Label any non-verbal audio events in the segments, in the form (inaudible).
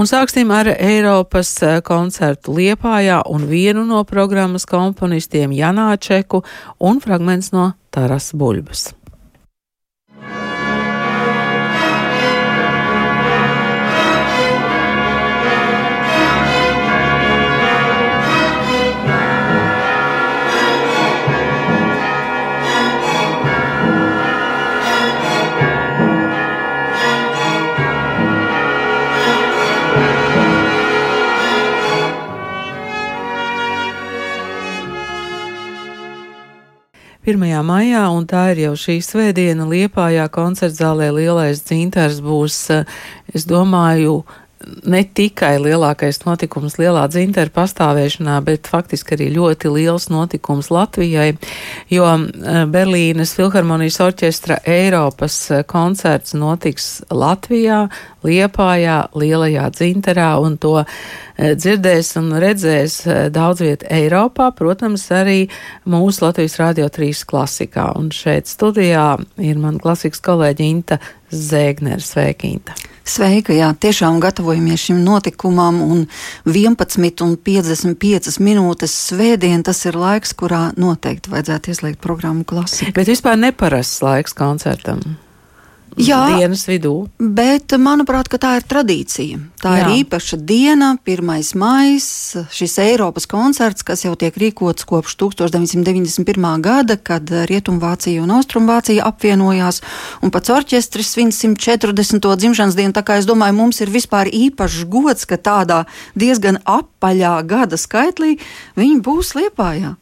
Un sāksim ar Eiropas eh, koncertu Liepājā un vienu no programmas komponistiem Janāčeku un fragments no Taras Buļbas. Pirmajā maijā, un tā ir jau šī svētdiena, Liepājā koncertzālē lielais dzintars būs, eh, es domāju, ne tikai lielākais notikums lielā dzintara pastāvēšanā, bet faktiski arī ļoti liels notikums Latvijai, jo eh, Berlīnes Filharmonijas orķestra Eiropas eh, koncerts notiks Latvijā, Liepājā, Lielajā dzintarā, un to eh, dzirdēs un redzēs daudz viet Eiropā, protams, arī mūsu Latvijas Rādio 3 klasikā. Un šeit studijā ir man klasikas kolēģi Inta Zēgnera. Sveika, Inta! Sveika, jā, tiešām gatavojamies šim notikumam, un 11,55 minūtes svētdien tas ir laiks, kurā noteikti vajadzētu ieslēgt programmu klasika. Bet vispār neparasts laiks koncertam. Jā, dienas vidū. Bet, manuprāt, tā ir tradīcija. Tā Jā. ir īpaša diena, 1. maija, šis Eiropas koncerts, kas jau tiek rīkots kopš 1991. gada, kad Rietumvācija un Austrumvācija apvienojās, un pats orķestris svin 140. dzimšanas dienu. Tā kā es domāju, mums ir vispār īpašs gods, ka tādā diezgan apaļā gada skaitlī viņi būs liepājā.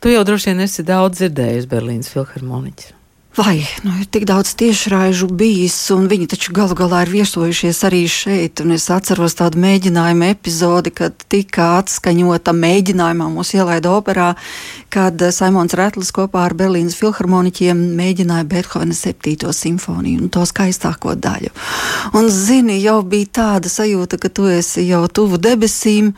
Tu jau droši vien esi daudz dzirdējis Berlīnas filharmoniķis. Vai nu, ir tik daudz tiešraižu bijis, un viņi taču galu galā ir viesojušies arī šeit. Es atceros tādu mēģinājumu epizodi, kad tika atskaņota mēģinājumā mūsu ielaida operā, kad Simons Retlis kopā ar Berlīnas filharmoniķiem mēģināja Beethovena 7. simfoniju un to skaistāko daļu. Un zini, jau bija tāda sajūta, ka tu esi jau tuvu debesīm.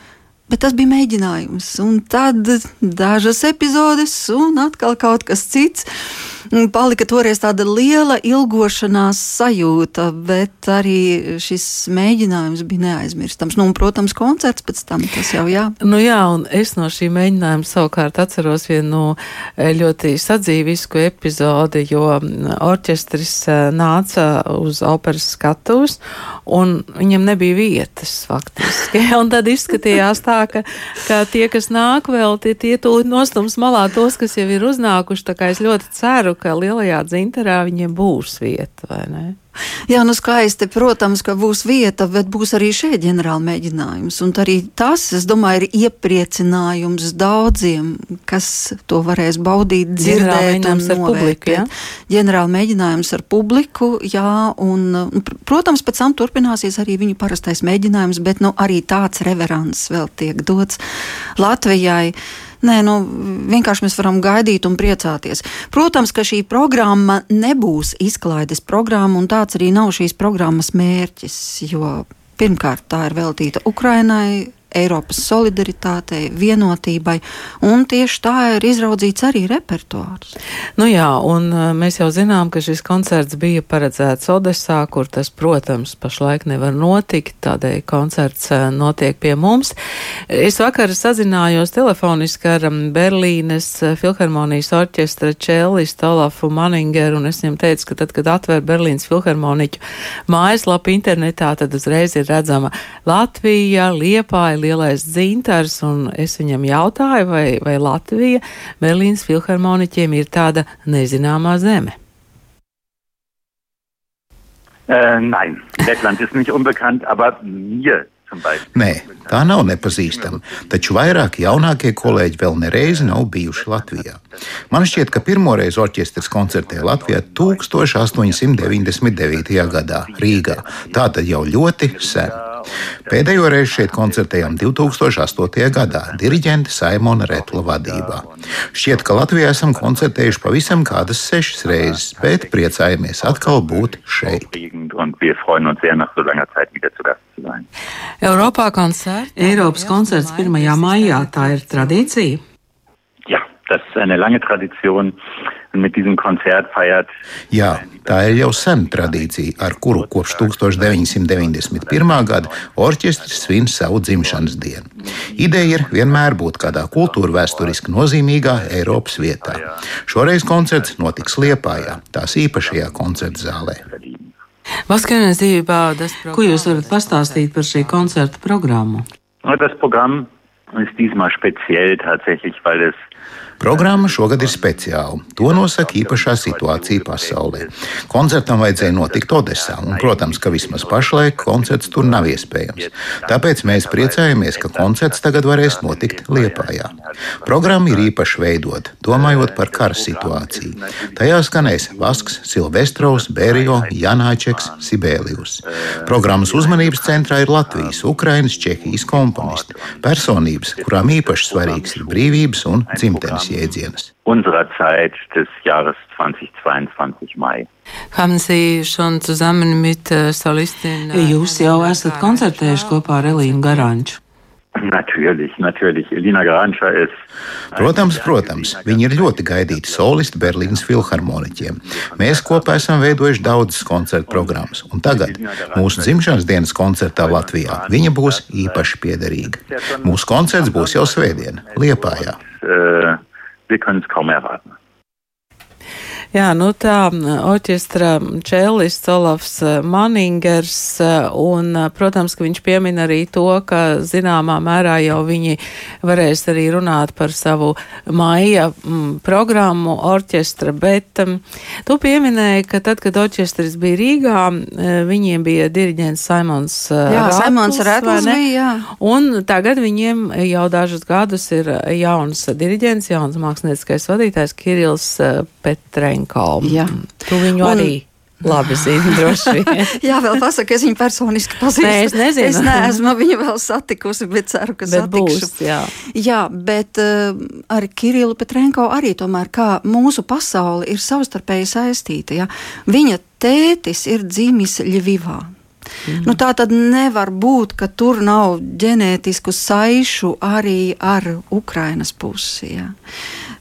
Bet tas bija mēģinājums, un tad dažas epizodes, un atkal kaut kas cits. Palika toreiz tāda liela ilgošanās sajūta, bet arī šis mēģinājums bija neaizmirstams. Nu, un, protams, koncerts pēc tam tas jau jā. Nu jā, un es no šī mēģinājuma savukārt atceros vienu no eh, ļoti sadzīvisku epizodi, jo orķestris eh, nāca uz operas skatuves, un viņam nebija vietas faktiski. (laughs) un tad izskatījās tā, ka, ka tie, kas nāk vēl, tie, tie tūlīt nostums malā tos, kas jau ir uznākuši. Tā kā es ļoti ceru, ka lielajā dzinterā viņiem būs vieta, vai ne? Jā, nu skaisti, protams, ka būs vieta, bet būs arī šeit ģenerāla mēģinājums. Un arī tas, es domāju, ir iepriecinājums daudziem, kas to varēs baudīt, dzirdēt un novērtēt. Ja? Ģenerāla mēģinājums ar publiku, jā, un, protams, pēc tam turpināsies arī viņu parastais mēģinājums, bet nu, arī tāds reverants vēl tiek dots Latvijai. Nē, nu, vienkārši mēs varam gaidīt un priecāties. Protams, ka šī programma nebūs izklaides programma, un tāds arī nav šīs programmas mērķis. Jo pirmkārt, tā ir veltīta Ukrainai, Eiropas solidaritātei, vienotībai, un tieši tā ir izraudzīts arī repertuārs. Nu jā, un uh, mēs jau zinām, ka šis koncerts bija paredzēts Odesā, kur tas, protams, pašlaik nevar notikt, tādēļ koncerts uh, notiek pie mums. Es vakar sazinājos telefoniski ar Berlīnes uh, Filharmonijas orķestra čelistu Olafu Maningeru, un es viņam teicu, ka tad, kad atver Berlīnes Filharmoniķu mājaslapu internetā, tad uzreiz ir redzama Latvija, Liepāja, lielais dzintars, un es viņam jautāju, vai, vai Latvija Berlīnas filharmoniķiem ir tāda nezināmā zeme. Äh, nein, Lettland ist nicht unbekannt, aber mir Nē, tā nav nepazīstama, taču vairāki jaunākie kolēģi vēl nereizi nav bijuši Latvijā. Man šķiet, ka pirmoreiz orķestris koncertēja Latvijā 1899. gadā Rīgā. Tā tad jau ļoti sen. Pēdējo reizi šeit koncertējām 2008. gadā diriģenta Saimona Retla vadībā. Šķiet, ka Latvijā esam koncertējuši pavisam kādas sešas reizes, bet priecājamies atkal būt šeit. Eiropā koncerts. Eiropas koncerts 1. maijā tā ir tradīcija. Tas ir eine lange Tradition. mit diesem Konzert feiert. Jā, tā ir jau sena tradīcija, ar kuru kopš 1991. gada orķestris svin savu dzimšanas dienu. Ideja ir vienmēr būt kādā kultūra vēsturiski nozīmīgā Eiropas vietā. Šoreiz koncerts notiks Liepājā, tās īpašajā koncerta zālē. Ko jūs varat pastāstīt par šī koncerta programmu? Das Programm ist diesmal speziell tatsächlich, weil es Programma šogad ir speciāla. To nosaka īpašā situācija pasaulē. Koncertam vajadzēja notikt Odesā, un, protams, ka vismaz pašlaik koncerts tur nav iespējams. Tāpēc mēs priecājamies, ka koncerts tagad varēs notikt Liepājā. Programma ir īpaši veidota, domājot par kara situāciju. Tajā skanēs Vasks, Silvestrovs, Bērijo, Janāčeks, Sibēlijus. Programmas uzmanības centrā ir Latvijas, Ukrainas, Čehijas komponisti, personības, kurām īpaši svarīgs ir brīvības un dzimtenes jēdzienas. unserer Zeit des Jahres 2022 Mai. Äh? Äh, Jūs jau esat koncertējuši kopā ar Elīnu Garanču. Natürlich, natürlich. Elina Garanča ist. Protams, protams, viņi ir ļoti gaidīti solisti Berlīnas filharmoniķiem. Mēs kopā esam veidojuši daudzas koncertu programmas, un tagad, mūsu dzimšanas dienas koncertā Latvijā, viņa būs īpaši piederīga. Mūsu koncerts būs jau svētdien, Liepājā. Äh, wir können es kaum erwarten. Jā, nu tā orķestra čēlists Olafs Maningers, un, protams, ka viņš piemin arī to, ka zināmā mērā jau viņi varēs arī runāt par savu maija m, programmu orķestra, bet m, tu pieminēji, ka tad, kad orķestris bija Rīgā, viņiem bija diriģents Simons Jā, Rātls, Simons ne? bija, jā. Un tagad viņiem jau dažus gadus ir jauns diriģents, jauns mākslinieckais vadītājs Kirils eh, Petrenko. Jā. Tu viņu Un- arī labi zini, (laughs) droši vien. Jā, vēl pasaka, es viņu personiski pazīstu. Nē, es nezinu. Es neesmu viņu vēl satikusi, bet ceru, ka Bet satikšu. būs, jā. Jā, bet uh, ar Kirillu Petrenko arī tomēr, kā mūsu pasaule ir savstarpēji saistīta. Ja? Viņa tētis ir dzimis Ļivivā. Mm. Nu, tā tad nevar būt, ka tur nav ģenētisku saišu arī ar Ukrainas pusi. Ja?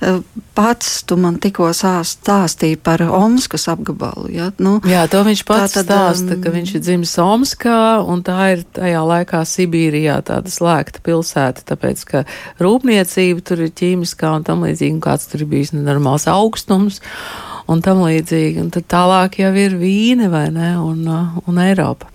Eh, Pats tu man tikko stāstīji par Omskas apgabalu. Ja? Nu, Jā, to viņš pats tad, stāsta, um, ka viņš ir dzimis Omskā, un tā ir tajā laikā Sibīrijā tāda slēgta pilsēta, tāpēc, ka rūpniecība tur ir ķīmiskā un tam līdzīgi, un kāds tur ir bijis nenormāls augstums un tam līdzīgi. Un tad tālāk jau ir Vīne vai ne, un, un Eiropa.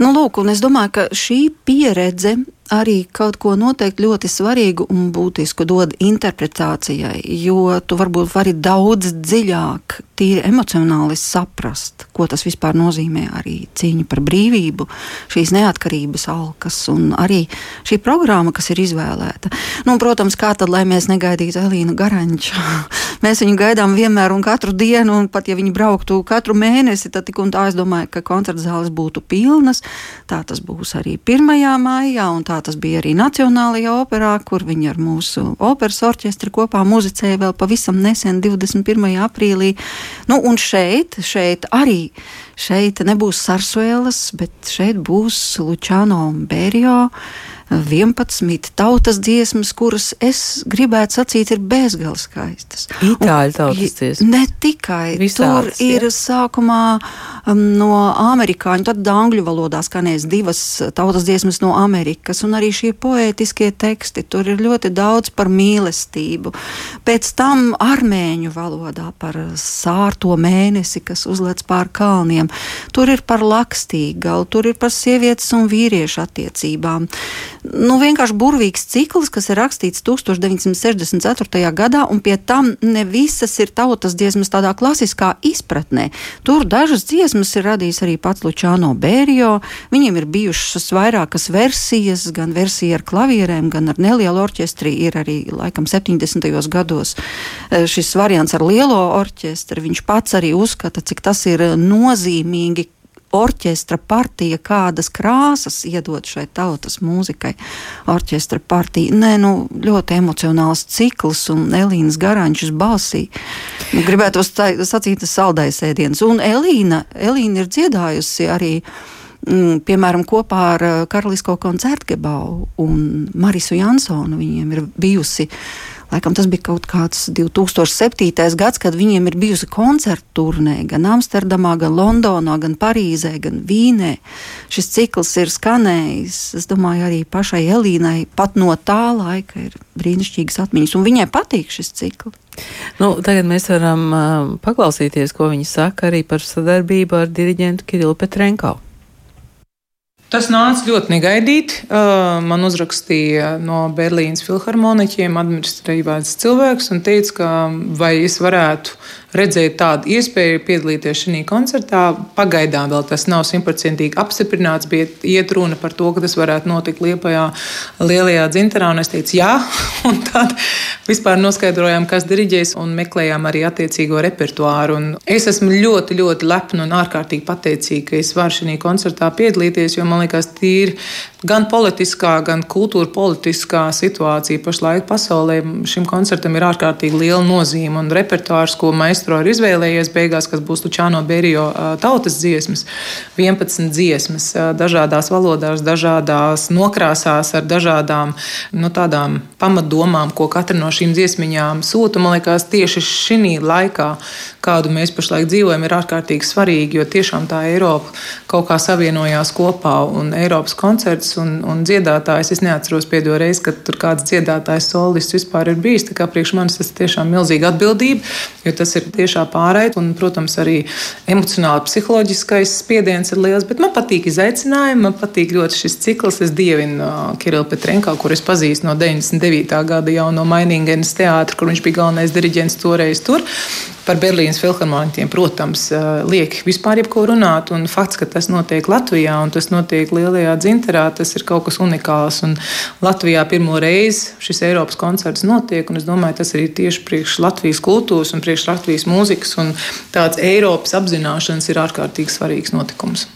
Nu, lūk, un es domāju, ka šī pieredze arī kaut ko noteikti ļoti svarīgu un būtisku dod interpretācijai, jo tu varbūt vari daudz dziļāk, tīri emocionāli saprast, ko tas vispār nozīmē arī cīņa par brīvību, šīs neatkarības alkas un arī šī programma, kas ir izvēlēta. Nu, un, protams, kā tad, lai mēs negaidītu Elīnu Garanču? (laughs) Mēs viņu gaidām vienmēr un katru dienu, un pat ja viņi brauktu katru mēnesi, tad tik un tā es domāju, ka koncerta zāles būtu pilnas. Tā tas būs arī 1. maijā, un tā tas bija arī Nacionālajā operā, kur viņi ar mūsu operas orķestri kopā muzicēja vēl pavisam nesen, 21. aprīlī. Nu, un šeit, šeit arī šeit nebūs sarsuēlas, bet šeit būs Lučāno un Bērijo. 11 tautas dziesmas, kuras es gribētu sacīt, ir bezgalīgi skaistas. Itāļu tautas dziesmas. Ne tikai Visādas, tur ir jā. sākumā um, no amerikāņu, tad angļu valodā skanēs divas tautas dziesmas no Amerikas, un arī šie poētiskie teksti. Tur ir ļoti daudz par mīlestību. Pēc tam armēņu valodā par sārto mēnesi, kas uzlec pār kalniem. Tur ir par lakstīgalu, tur ir par sievietes un vīriešu attiecībām. Nu, vienkārši burvīgs cikls, kas ir rakstīts 1964. gadā, un pie tam ne visas ir tautas dziesmas tādā klasiskā izpratnē. Tur dažas dziesmas ir radījis arī pats Lučāno Bērijo. Viņiem ir bijušas vairākas versijas, gan versija ar klavierēm, gan ar nelielu orķestri. Ir arī laikam 70. gados eh, šis variants ar lielo orķestri. Viņš pats arī uzskata, cik tas ir nozīmīgi orķestra partija, kādas krāsas iedod šai tautas mūzikai. Orķestra partija, nē, nu, ļoti emocionāls cikls un Elīnas Garančas balsī. Nu, gribētu sacīt, tas saldais ēdiens. Un Elīna, Elīna ir dziedājusi arī. Mm, piemēram, kopā ar eh, Karalisko koncertu Gebau un Marisu Jansonu viņiem ir bijusi laikam tas bija kaut kāds 2007. gads, kad viņiem ir bijusi koncertu turnē gan Amsterdamā, gan Londonā, gan Parīzē, gan Vīnē. Šis cikls ir skanējis, es domāju, arī pašai Elīnai pat no tā laika ir brīnišķīgas atmiņas, un viņai patīk šis cikls. Nu, tagad mēs varam uh, paklausīties, ko viņi saka arī par sadarbību ar diriģentu Kirillu Petrenko. Tas nāca ļoti negaidīti. Man uzrakstīja no Berlīnas filharmoniķiem administratīvais cilvēks un teica, ka vai es varētu redzēt tādu iespēju piedalīties šajā koncertā. Pagaidām vēl tas nav simtprocentīgi apstiprināts, bet iet runa par to, ka tas varētu notikt Liepajā lielajā dzinterā. Un es teicu, jā, (laughs) un tad vispār noskaidrojām, kas diriģēs un meklējām arī attiecīgo repertuāru. Un es esmu ļoti, ļoti lepna un ārkārtīgi pateicīga, ka es varu šajā koncertā piedalīties, jo man liekas, tīri gan politiskā, gan kultūra politiskā situācija pašlaik pasaulē šim koncertam ir ārkārtīgi liela nozīme un repertuārs, ko maestro ir izvēlējies beigās, kas būs Lučāno Berijo tautas dziesmas, 11 dziesmas dažādās valodās, dažādās nokrāsās ar dažādām nu, tādām pamatdomām, ko katra no šīm dziesmiņām sūta. Man liekas, tieši šī laikā, kādu mēs pašlaik dzīvojam, ir ārkārtīgi svarīgi, jo tiešām tā Eiropa kaut kā savienojās kopā un Eiropas koncerts un, un dziedātājs. Es neatceros pēdējo reizi, kad tur kāds dziedātājs solists vispār ir bijis. Tā kā priekš manis tas tiešām milzīga atbildība, jo tas ir tiešā pārraide. Un, protams, arī emocionāli psiholoģiskais spiediens ir liels. Bet man patīk izaicinājumi, man patīk ļoti šis cikls. Es dievinu uh, Kirillu Petrenko, kur es pazīstu no 99. gada jau no Mainingenes teātra, kur viņš bija galvenais diriģents toreiz tur. Par Berlīnas filharmoniķiem, protams, uh, liek vispār jebko runāt. Un fakts, ka tas notiek Latvijā un tas notiek lielajā dzinterā, tas ir kaut kas unikāls. Un Latvijā pirmo reizi šis Eiropas koncerts notiek. Es domāju, tas arī tieši priekš Latvijas kultūras un priekš Latvijas mūzikas un tāds Eiropas apzināšanas ir ārkārtīgi svarīgs notikums.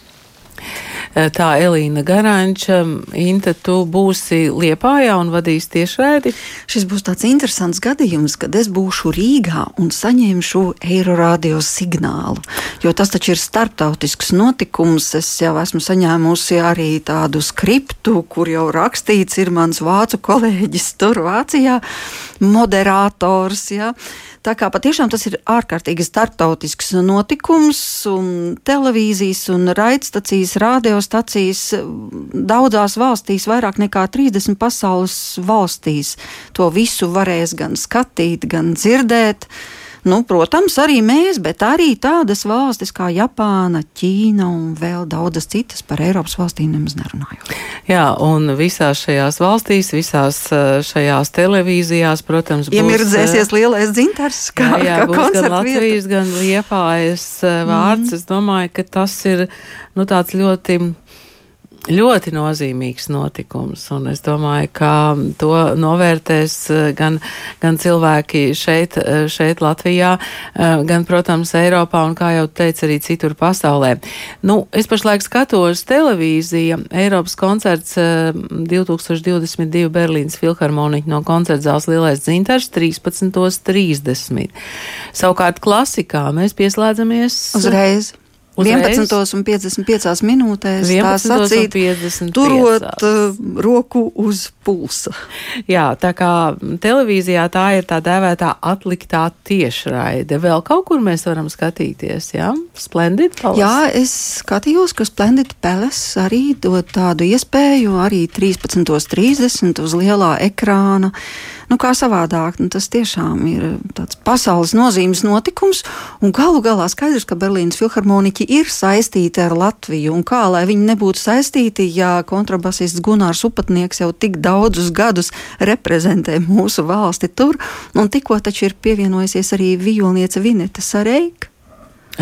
Tā Elīna Garanča, Inta, tu būsi Liepājā un vadīsi tiešraidi? Šis būs tāds interesants gadījums, kad es būšu Rīgā un saņemšu Eirorādio signālu, jo tas taču ir starptautisks notikums. Es jau esmu saņēmusi arī tādu skriptu, kur jau rakstīts ir mans vācu kolēģis tur Vācijā, moderators, ja. Tā kā patiešām tas ir ārkārtīgi starptautisks notikums, un televīzijas un raidstacijas, radiostacijas daudzās valstīs, vairāk nekā 30 pasaules valstīs, to visu varēs gan skatīt, gan dzirdēt. Uh, Nu, protams, arī mēs, bet arī tādas valstis kā Japāna, Ķīna un vēl daudzas citas par Eiropas valstīm nemaz nerunājot. Jā, un visās šajās valstīs, visās eh, šajās televīzijās, protams, būs, iemirdzēsies eh, lielais dzintars, kā, jā, jā, kā būs gan Latvijas, vieta. gan Liepājas eh, vārds. Mm. Es domāju, ka tas ir nu, tāds ļoti ļoti nozīmīgs notikums. Un es domāju, ka to novērtēs eh, gan, gan cilvēki šeit, eh, šeit Latvijā, eh, gan, protams, Eiropā un, kā jau teicu, arī citur pasaulē. Nu, es pašlaik skatos televīzija, Eiropas koncerts 2022 Berlīnas filharmoniķa no koncertzāles Lielais dzintars 13.30. Savukārt klasikā mēs pieslēdzamies uzreiz. Uzreiz. 11,55 minūtēs. 11, turot uh, roku uz pulsa. Jā, tā kā televīzijā tā ir tā dēvētā atliktā tiešraide. Vēl kaut kur mēs varam skatīties, jā? Splendid Palace. Jā, es skatījos, ka Splendid Palace arī dod tādu iespēju arī 13.30 uz lielā ekrāna. Nu, kā savādāk, nu, tas tiešām ir tāds pasaules nozīmes notikums, un galu galā skaidrs, ka Berlīnas filharmoniķi ir saistīti ar Latviju. Un kā lai viņi nebūtu saistīti, ja kontrabasists Gunārs Upatnieks jau tik daudzus gadus reprezentē mūsu valsti tur, un tikko taču ir pievienojusies arī violniece Vineta Sareika.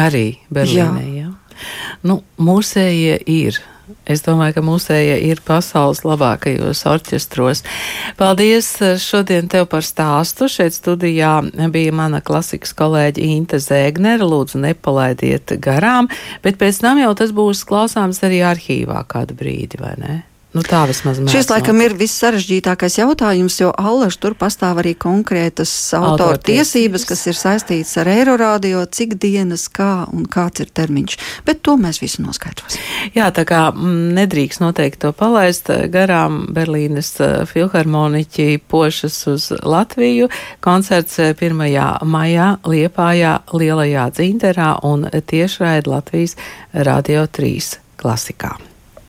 Arī Berlīnē, jā. jā. Nu, mūsējie ir Es domāju, ka mūsēja ir pasaules labākajos orķestros. Paldies eh, šodien tev par stāstu. Šeit studijā bija mana klasikas kolēģi Inta Zēgnere. Lūdzu, nepalaidiet garām, bet pēc tam jau tas būs klausāms arī arhīvā kādu brīdi, vai ne? Nu, tā vismaz mēs. Šis laikam ir viss sarežģītākais jautājums, jo allaž tur pastāv arī konkrētas autora tiesības, kas ir saistītas ar Eiroradio, cik dienas, kā un kāds ir termiņš. Bet to mēs visu noskaidrosim. Jā, tā kā mm, nedrīkst noteikti to palaist garām Berlīnes eh, filharmoniķi pošas uz Latviju. Koncerts 1. Eh, maijā Liepājā Lielajā dzinterā un tiešraid Latvijas Radio 3 klasikā.